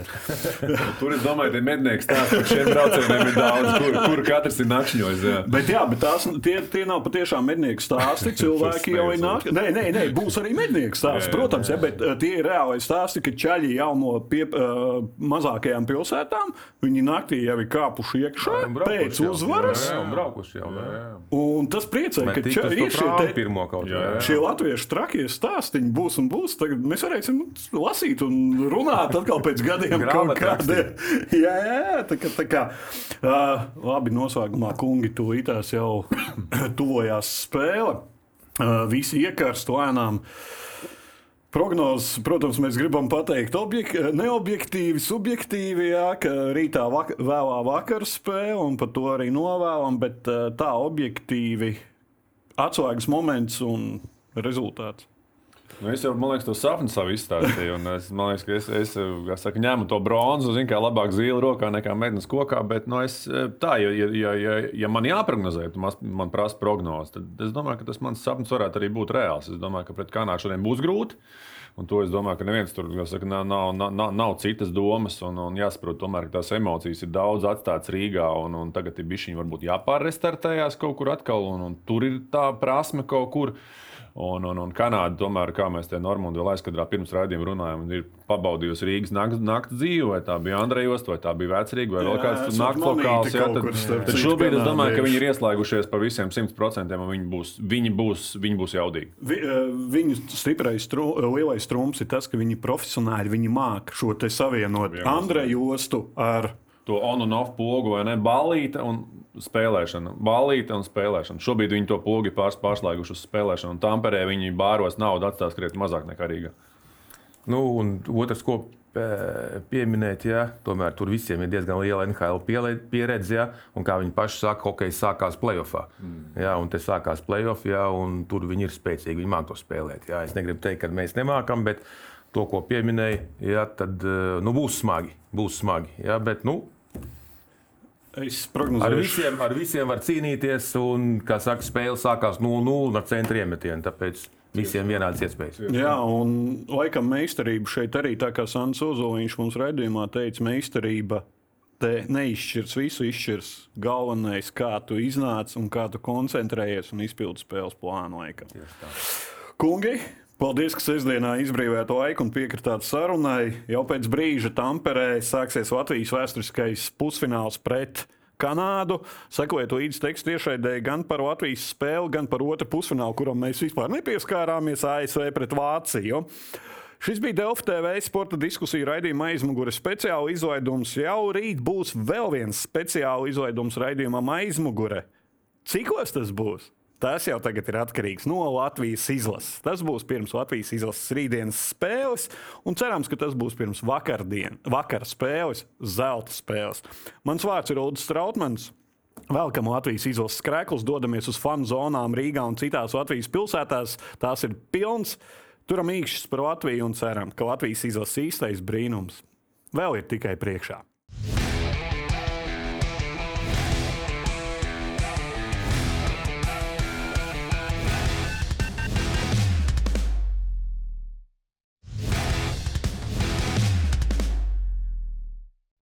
Tur es domāju, ka mednieks stāsta, ka šiem braucieniem ir daudz, kur, kur katrs ir nakšņojis. Jā. Bet, jā, bet tās, tie, tie nav patiešām mednieku stāsti. Cilvēki jau ir nākuši. Nē, nē, nē, būs arī mednieku stāsti, Jā, jā, protams, ja, bet uh, tie ir reāli stāsti, ka čaļi jau no pie, uh, mazākajām pilsētām viņi naktī jau ir kāpuši iekšā braukuši pēc jau. uzvaras. Jā, jā, un braukuši jau. Jā, jā. Un tas priecē, ka ča, tas ir šie te- pirmo kaut Jā, jā. Šie latviešu trakie stāstīņi būs un būs. Tagad mēs varēsim lasīt un runāt atkal pēc gadiem. kaut kādiem. Jā, jā, jā, tā kā, tā kā uh, labi noslēgumā kungi tūlītās jau tuvojās spēle. Uh, visi iekarst lēnām. Prognozes, protams, mēs gribam pateikt, objek neobjektīvi, subjektīvi, jā, ka rītā vak vēlā vakar spēle un par to arī novēlam, bet uh, tā objektīvi atslēgas moments un rezultāts. Nu, es jau, man liekas, to sapni savu izstāstīju. Es, man liekas, ka es, es kā saka, ņēmu to bronzu, zinu, kā labāk zīle rokā nekā mednes kokā. Bet, nu, es, tā, ja, ja, ja, ja, man jāprognozē, tad man, prasa prognozes, tad es domāju, ka tas mans sapnis varētu arī būt reāls. Es domāju, ka pret Kanādu šodien būs grūti. Un to es domāju, ka neviens tur saka, nav, nav, nav, nav, citas domas. Un, un jāsaprot, tomēr, ka tās emocijas ir daudz atstātas Rīgā. Un, un tagad ir bijis viņa varbūt jāpārrestartējās kaut kur atkal. Un, un tur ir tā prasme kaut kur. Un, un, un Kanāda, tomēr, kā mēs te Normandijā vēl aizkadrā pirms raidījuma runājām, ir pabaudījusi Rīgas nakts, nakts dzīvi, vai tā bija Andrejos, vai tā bija Vecrīga, vai vēl Jā, kāds esot nakts lokāls. Jā, tad, tad šobrīd es domāju, ka viņi ir ieslēgušies par visiem 100%, un viņi būs, viņi būs, viņi būs jaudīgi. Vi, eh, viņu stiprais, stru, lielais trumps ir tas, ka viņi profesionāli viņi māca šo te savienot. Andreju Ostu ar. To on un off pogu, vai ne? Balīta un spēlēšana. Balīta un spēlēšana. Šobrīd viņi to pogu pārs, pārslēguši uz spēlēšanu, un Tamperē viņi bāros naudu atstās krietni mazāk nekā Rīgā. Nu, un otrs, ko pieminēt, ja, tomēr tur visiem ir diezgan liela NHL pieredze. Ja, un kā viņi paši saka, hockey sākās playoffā. Mm. Ja, un te sākās playoff, ja, un tur viņi ir spēcīgi. Viņi māca to spēlēt. Ja. Es negribu teikt, ka mēs nemākam, bet to, ko pieminēja, ja, tad eh, nu, būs smagi. Būs smagi ja, bet, nu, Es ar, prognozēju, visiem, ar visiem var cīnīties, un, kā saka, spēle sākās 0-0 ar centra iemetienu. Tāpēc visiem vienādas iespējas. Jā, un laikam meistarība šeit arī tā kā Sants Ozoliņš mums redzējumā teica, meistarība te neizšķirs visu, izšķirs galvenais, kā tu iznāc un kā tu koncentrējies un izpildi spēles plānu laikam. Kungi, paldies, ka sestdienā izbrīvojāt laiku un piekritāt sarunai. Jau pēc brīža Tamperē sāksies Latvijas vēsturiskais pusfināls pret Kanādu. Sekojiet līdzi tekstu tiešraidē gan par Latvijas spēli, gan par otru pusfinālu, kuram mēs vispār nepieskārāmies ASV pret Vāciju. Šis bija Delfa TV sporta diskusija raidījuma aizmugure speciāla izlaidums. Jau rīt būs vēl viens speciāla izlaidums raidījumam aizmugure. Cikos tas būs? Tas jau tagad ir atkarīgs no Latvijas izlases. Tas būs pirms Latvijas izlases rītdienas spēles, un cerams, ka tas būs pirms vakardien, vakara spēles, zelta spēles. Mans vārds ir Ulrichs Strautmans. Velkam Latvijas izlases krēklus, dodamies uz fanu zonām Rīgā un citās Latvijas pilsētās. Tās ir pilns. Turam īkšķis par Latviju un ceram, ka Latvijas izlases īstais brīnums vēl ir tikai priekšā.